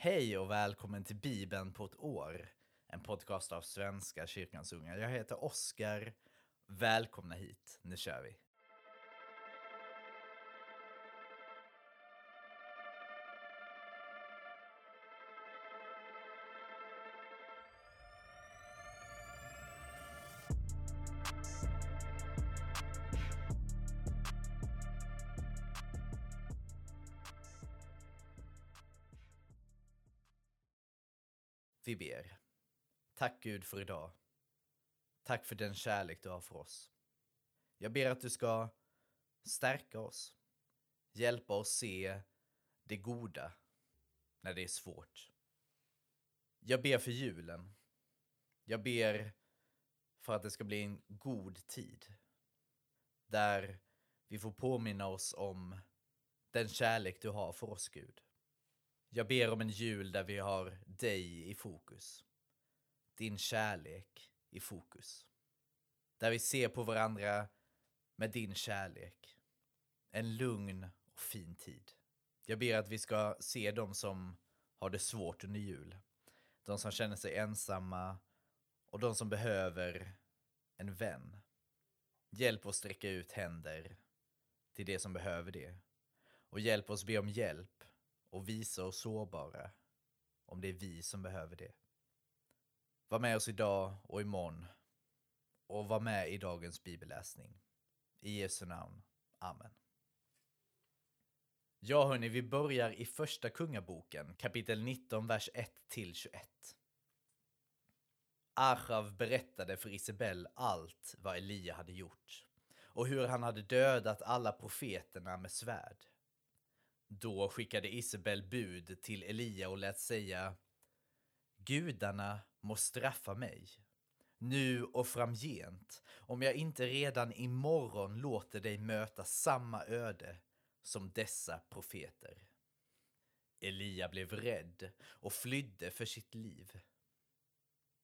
Hej och välkommen till Bibeln på ett år. En podcast av Svenska kyrkans unga. Jag heter Oskar. Välkomna hit. Nu kör vi. Vi ber. Tack Gud för idag. Tack för den kärlek du har för oss. Jag ber att du ska stärka oss, hjälpa oss se det goda när det är svårt. Jag ber för julen. Jag ber för att det ska bli en god tid. Där vi får påminna oss om den kärlek du har för oss, Gud. Jag ber om en jul där vi har dig i fokus. Din kärlek i fokus. Där vi ser på varandra med din kärlek. En lugn och fin tid. Jag ber att vi ska se de som har det svårt under jul. De som känner sig ensamma och de som behöver en vän. Hjälp oss sträcka ut händer till det som behöver det. Och hjälp oss be om hjälp och visa oss sårbara om det är vi som behöver det. Var med oss idag och imorgon och var med i dagens bibelläsning. I Jesu namn. Amen. Ja hörni, vi börjar i första kungaboken, kapitel 19, vers 1 till 21. Achav berättade för Isabel allt vad Elia hade gjort och hur han hade dödat alla profeterna med svärd. Då skickade Isabel bud till Elia och lät säga Gudarna må straffa mig, nu och framgent, om jag inte redan imorgon låter dig möta samma öde som dessa profeter. Elia blev rädd och flydde för sitt liv.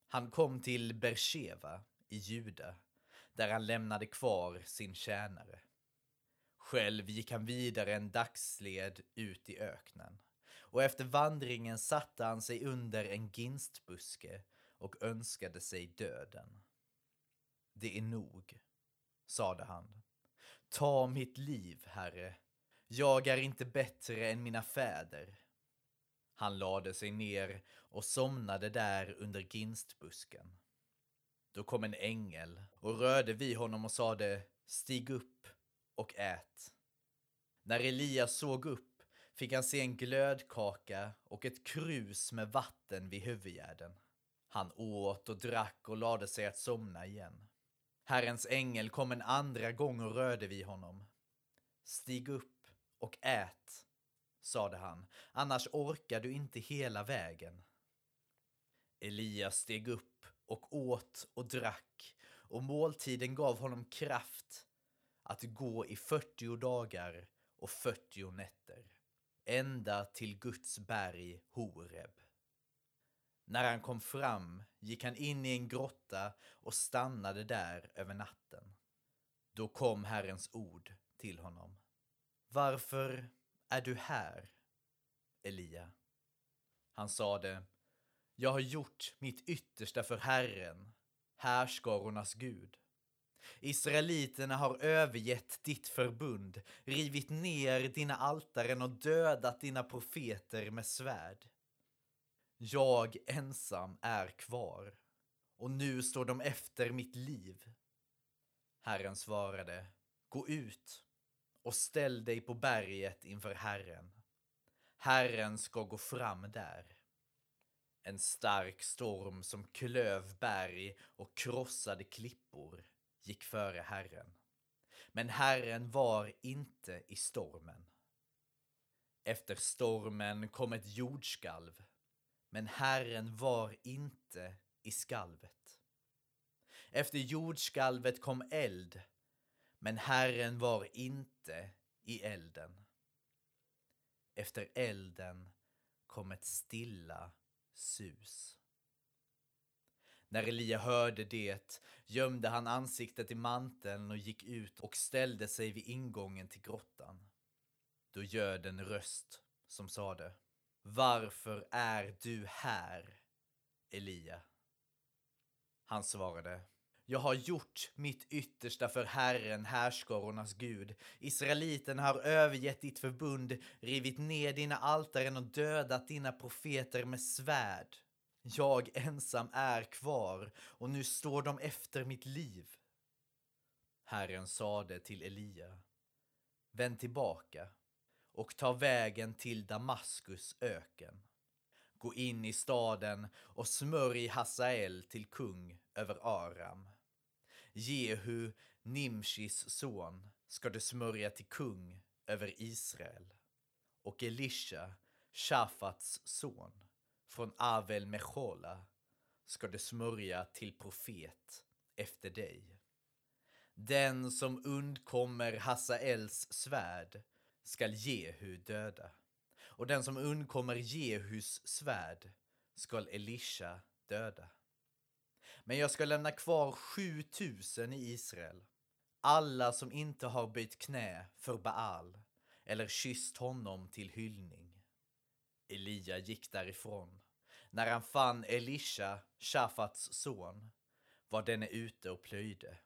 Han kom till Bersheva i Juda, där han lämnade kvar sin tjänare. Själv gick han vidare en dagsled ut i öknen. Och efter vandringen satte han sig under en ginstbuske och önskade sig döden. Det är nog, sade han. Ta mitt liv, Herre. Jag är inte bättre än mina fäder. Han lade sig ner och somnade där under ginstbusken. Då kom en ängel och rörde vid honom och sade Stig upp och ät. När Elias såg upp fick han se en glödkaka och ett krus med vatten vid huvudgärden. Han åt och drack och lade sig att somna igen. Herrens ängel kom en andra gång och rörde vid honom. Stig upp och ät, sade han, annars orkar du inte hela vägen. Elias steg upp och åt och drack och måltiden gav honom kraft att gå i 40 dagar och 40 nätter, ända till Guds berg Horeb. När han kom fram gick han in i en grotta och stannade där över natten. Då kom Herrens ord till honom. Varför är du här, Elia? Han sade, jag har gjort mitt yttersta för Herren, härskarornas Gud. Israeliterna har övergett ditt förbund, rivit ner dina altaren och dödat dina profeter med svärd. Jag ensam är kvar och nu står de efter mitt liv. Herren svarade, gå ut och ställ dig på berget inför Herren. Herren ska gå fram där. En stark storm som klöv berg och krossade klippor gick före Herren. Men Herren var inte i stormen. Efter stormen kom ett jordskalv, men Herren var inte i skalvet. Efter jordskalvet kom eld, men Herren var inte i elden. Efter elden kom ett stilla sus. När Elia hörde det gömde han ansiktet i manteln och gick ut och ställde sig vid ingången till grottan. Då ljöd en röst som sade Varför är du här, Elia? Han svarade, jag har gjort mitt yttersta för Herren, härskarornas Gud. Israeliten har övergett ditt förbund, rivit ner dina altaren och dödat dina profeter med svärd. Jag ensam är kvar och nu står de efter mitt liv. Herren sade till Elia, vänd tillbaka och ta vägen till Damaskus öken. Gå in i staden och smörj Hasael till kung över Aram. Jehu, Nimshis son, ska du smörja till kung över Israel. Och Elisha, Shafats son, från Avel Mechola, ska det smörja till profet efter dig. Den som undkommer Hasaels svärd skall Jehu döda, och den som undkommer Jehus svärd skall Elisha döda. Men jag ska lämna kvar 7000 i Israel, alla som inte har böjt knä för Baal eller kysst honom till hyllning. Elia gick därifrån. När han fann Elisha, Shafats son, var denne ute och plöjde.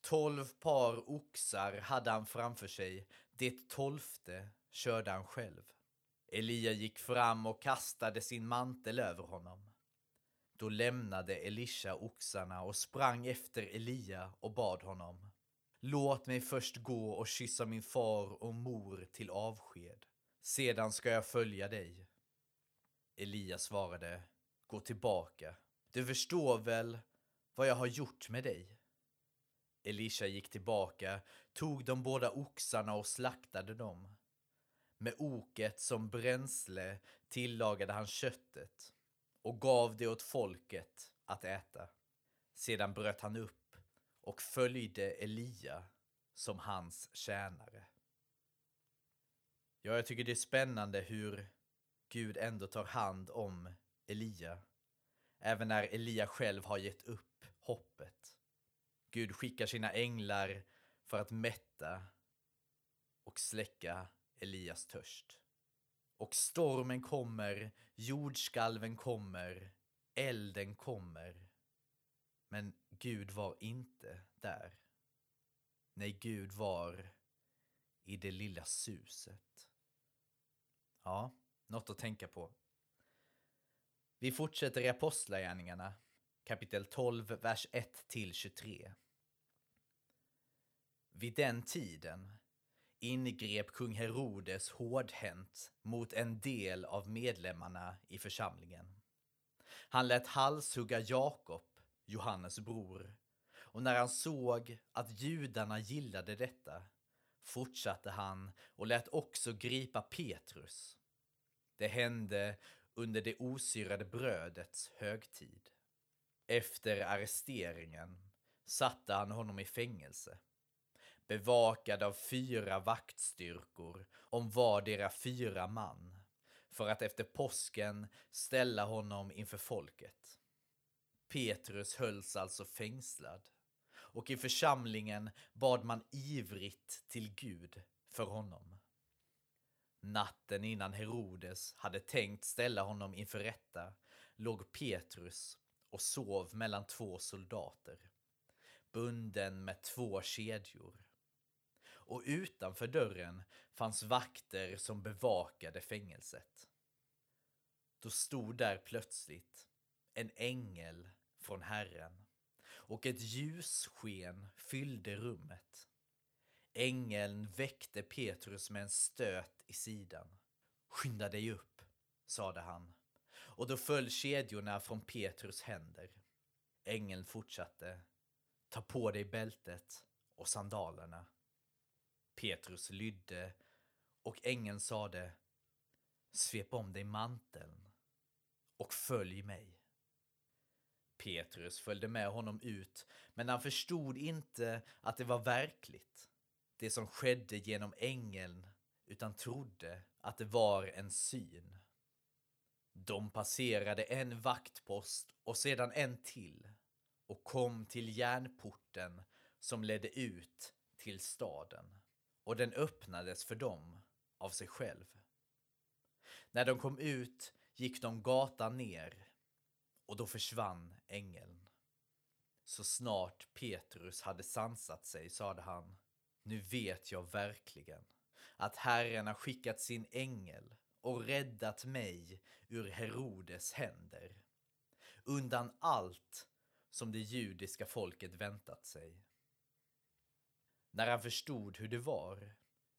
Tolv par oxar hade han framför sig, det tolfte körde han själv. Elia gick fram och kastade sin mantel över honom. Då lämnade Elisha oxarna och sprang efter Elia och bad honom. Låt mig först gå och kyssa min far och mor till avsked. Sedan ska jag följa dig. Elias svarade, gå tillbaka. Du förstår väl vad jag har gjort med dig? Elisha gick tillbaka, tog de båda oxarna och slaktade dem. Med oket som bränsle tillagade han köttet och gav det åt folket att äta. Sedan bröt han upp och följde Elia som hans tjänare. Ja, jag tycker det är spännande hur Gud ändå tar hand om Elia. Även när Elia själv har gett upp hoppet. Gud skickar sina änglar för att mätta och släcka Elias törst. Och stormen kommer, jordskalven kommer, elden kommer. Men Gud var inte där. Nej, Gud var i det lilla suset. Ja, något att tänka på. Vi fortsätter i Apostlagärningarna, kapitel 12, vers 1 till 23. Vid den tiden ingrep kung Herodes hårdhänt mot en del av medlemmarna i församlingen. Han lät halshugga Jakob, Johannes bror, och när han såg att judarna gillade detta fortsatte han och lät också gripa Petrus. Det hände under det osyrade brödets högtid. Efter arresteringen satte han honom i fängelse bevakad av fyra vaktstyrkor om vardera fyra man, för att efter påsken ställa honom inför folket. Petrus hölls alltså fängslad, och i församlingen bad man ivrigt till Gud för honom. Natten innan Herodes hade tänkt ställa honom inför rätta låg Petrus och sov mellan två soldater, bunden med två kedjor och utanför dörren fanns vakter som bevakade fängelset. Då stod där plötsligt en ängel från Herren och ett ljussken fyllde rummet. Ängeln väckte Petrus med en stöt i sidan. Skynda dig upp, sade han, och då föll kedjorna från Petrus händer. Ängeln fortsatte. Ta på dig bältet och sandalerna. Petrus lydde och ängeln sade Svep om dig manteln och följ mig. Petrus följde med honom ut, men han förstod inte att det var verkligt, det som skedde genom ängeln, utan trodde att det var en syn. De passerade en vaktpost och sedan en till och kom till järnporten som ledde ut till staden och den öppnades för dem av sig själv. När de kom ut gick de gatan ner och då försvann ängeln. Så snart Petrus hade sansat sig sade han, nu vet jag verkligen att Herren har skickat sin ängel och räddat mig ur Herodes händer, undan allt som det judiska folket väntat sig. När han förstod hur det var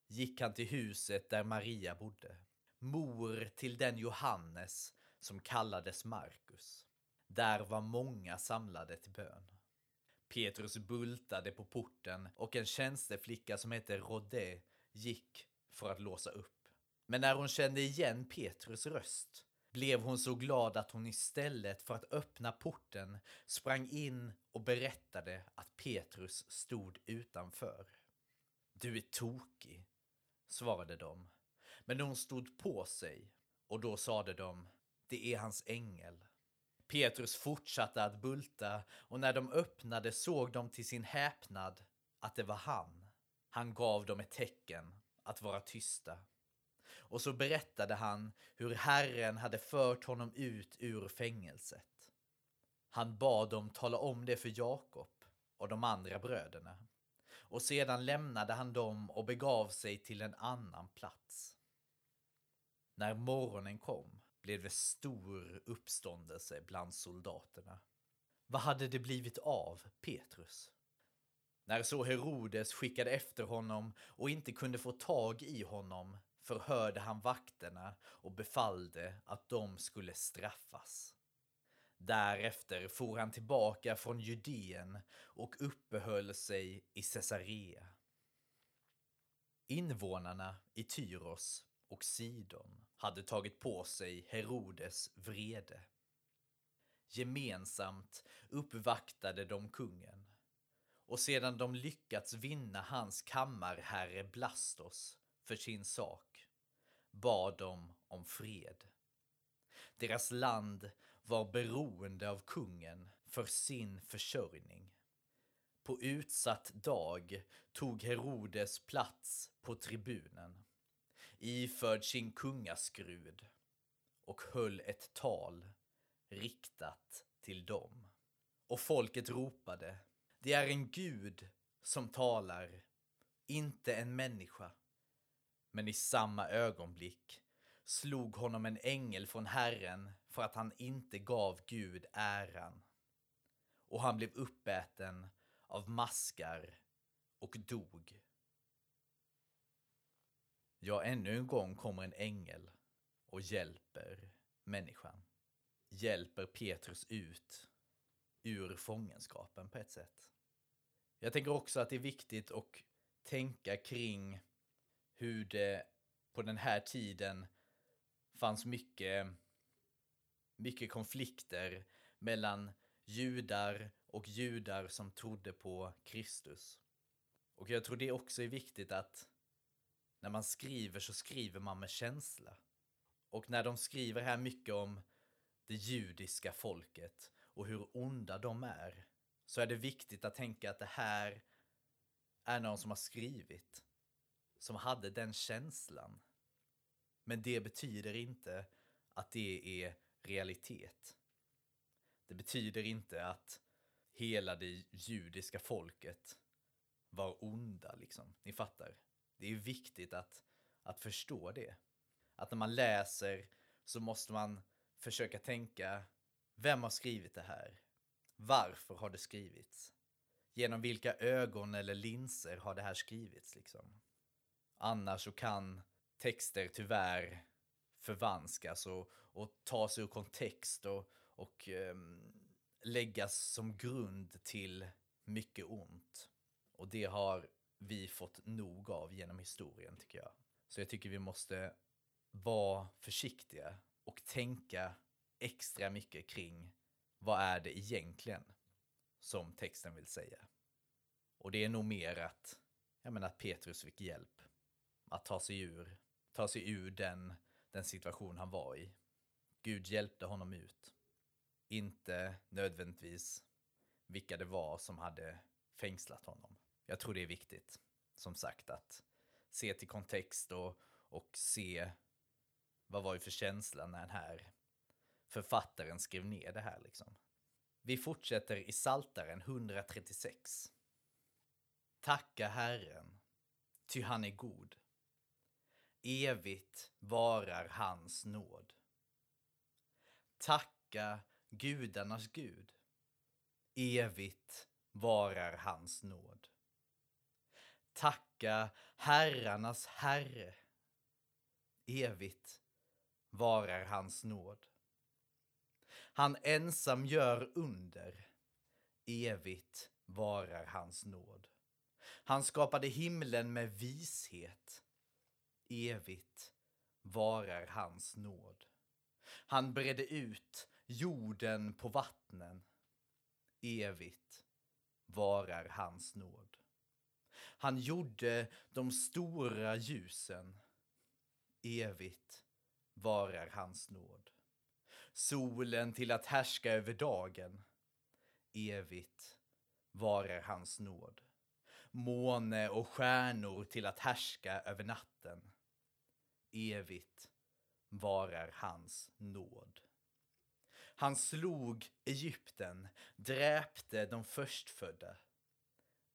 gick han till huset där Maria bodde, mor till den Johannes som kallades Markus. Där var många samlade till bön. Petrus bultade på porten och en tjänsteflicka som hette Rodé gick för att låsa upp. Men när hon kände igen Petrus röst blev hon så glad att hon istället för att öppna porten sprang in och berättade att Petrus stod utanför. Du är tokig, svarade de. Men hon stod på sig och då sade de, det är hans ängel. Petrus fortsatte att bulta och när de öppnade såg de till sin häpnad att det var han. Han gav dem ett tecken att vara tysta. Och så berättade han hur Herren hade fört honom ut ur fängelset. Han bad dem tala om det för Jakob och de andra bröderna. Och sedan lämnade han dem och begav sig till en annan plats. När morgonen kom blev det stor uppståndelse bland soldaterna. Vad hade det blivit av Petrus? När så Herodes skickade efter honom och inte kunde få tag i honom förhörde han vakterna och befallde att de skulle straffas. Därefter for han tillbaka från Judeen och uppehöll sig i Caesarea. Invånarna i Tyros och Sidon hade tagit på sig Herodes vrede. Gemensamt uppvaktade de kungen och sedan de lyckats vinna hans kammarherre Blastos för sin sak bad de om fred. Deras land var beroende av kungen för sin försörjning. På utsatt dag tog Herodes plats på tribunen iförd sin kungaskrud och höll ett tal riktat till dem. Och folket ropade, det är en gud som talar, inte en människa. Men i samma ögonblick slog honom en ängel från Herren för att han inte gav Gud äran. Och han blev uppäten av maskar och dog. Ja, ännu en gång kommer en ängel och hjälper människan. Hjälper Petrus ut ur fångenskapen på ett sätt. Jag tänker också att det är viktigt att tänka kring hur det på den här tiden fanns mycket, mycket konflikter mellan judar och judar som trodde på Kristus. Och jag tror det också är viktigt att när man skriver så skriver man med känsla. Och när de skriver här mycket om det judiska folket och hur onda de är så är det viktigt att tänka att det här är någon som har skrivit som hade den känslan. Men det betyder inte att det är realitet. Det betyder inte att hela det judiska folket var onda liksom. Ni fattar. Det är viktigt att, att förstå det. Att när man läser så måste man försöka tänka, vem har skrivit det här? Varför har det skrivits? Genom vilka ögon eller linser har det här skrivits liksom? Annars så kan texter tyvärr förvanskas och, och tas ur kontext och, och um, läggas som grund till mycket ont. Och det har vi fått nog av genom historien tycker jag. Så jag tycker vi måste vara försiktiga och tänka extra mycket kring vad är det egentligen som texten vill säga. Och det är nog mer att, jag menar att Petrus fick hjälp att ta sig ur, ta sig ur den, den situation han var i. Gud hjälpte honom ut. Inte nödvändigtvis vilka det var som hade fängslat honom jag tror det är viktigt, som sagt, att se till kontext och, och se vad var ju för känsla när den här författaren skrev ner det här liksom. Vi fortsätter i Saltaren 136. Tacka Herren, ty han är god. Evigt varar hans nåd. Tacka gudarnas Gud. Evigt varar hans nåd. Tacka herrarnas Herre. Evigt varar hans nåd. Han ensam gör under. Evigt varar hans nåd. Han skapade himlen med vishet. Evigt varar hans nåd. Han bredde ut jorden på vattnen. Evigt varar hans nåd. Han gjorde de stora ljusen. Evigt varar hans nåd. Solen till att härska över dagen. Evigt varar hans nåd. Måne och stjärnor till att härska över natten. Evigt varar hans nåd. Han slog Egypten, dräpte de förstfödda.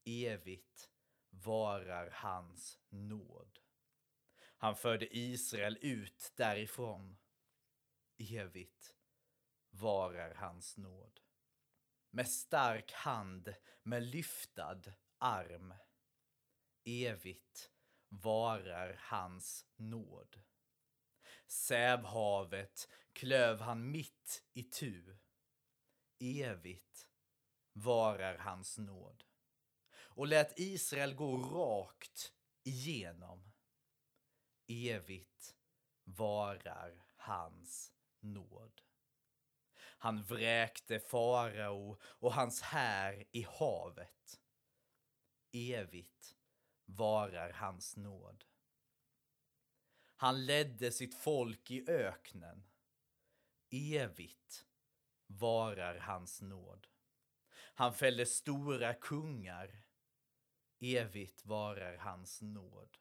Evigt varar hans nåd. Han förde Israel ut därifrån. Evigt varar hans nåd. Med stark hand, med lyftad arm. Evigt varar hans nåd. Sävhavet klöv han mitt i tu. Evigt varar hans nåd. Och lät Israel gå rakt igenom. Evigt varar hans nåd. Han vräkte farao och hans här i havet. Evigt varar hans nåd. Han ledde sitt folk i öknen. Evigt varar hans nåd. Han fällde stora kungar. Evigt varar hans nåd.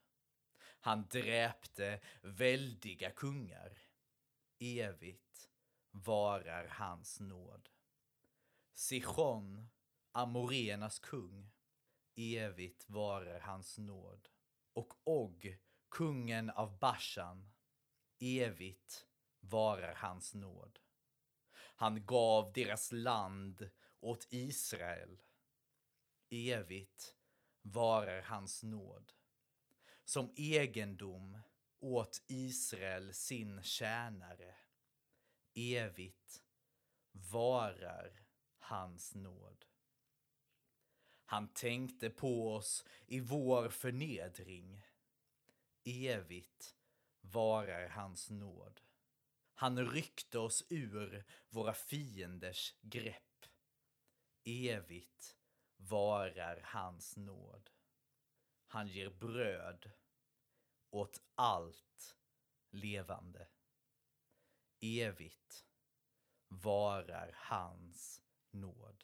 Han dräpte väldiga kungar. Evigt varar hans nåd. Sichon, Amorenas kung. Evigt varar hans nåd. Och Og, kungen av Bashan. Evigt varar hans nåd. Han gav deras land åt Israel. Evigt varar hans nåd. Som egendom åt Israel sin tjänare. Evigt varar hans nåd. Han tänkte på oss i vår förnedring evigt varar hans nåd. Han ryckte oss ur våra fienders grepp. Evigt varar hans nåd. Han ger bröd åt allt levande. Evigt varar hans nåd.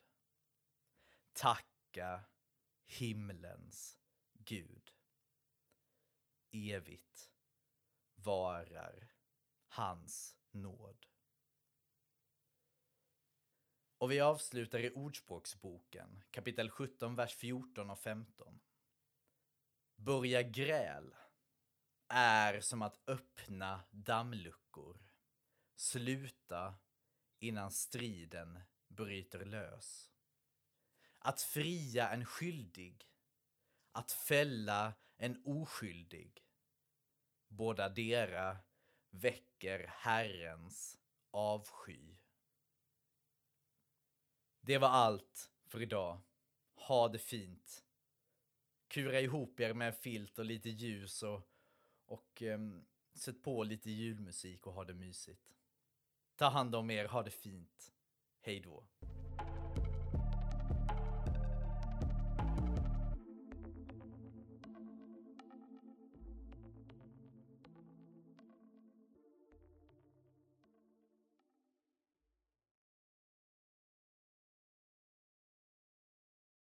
Tacka himlens Gud evigt varar hans nåd. Och vi avslutar i Ordspråksboken, kapitel 17, vers 14 och 15. Börja gräl är som att öppna dammluckor. Sluta innan striden bryter lös. Att fria en skyldig, att fälla en oskyldig. Båda dera väcker Herrens avsky. Det var allt för idag. Ha det fint. Kura ihop er med en filt och lite ljus och, och um, sätt på lite julmusik och ha det mysigt. Ta hand om er, ha det fint. Hej då.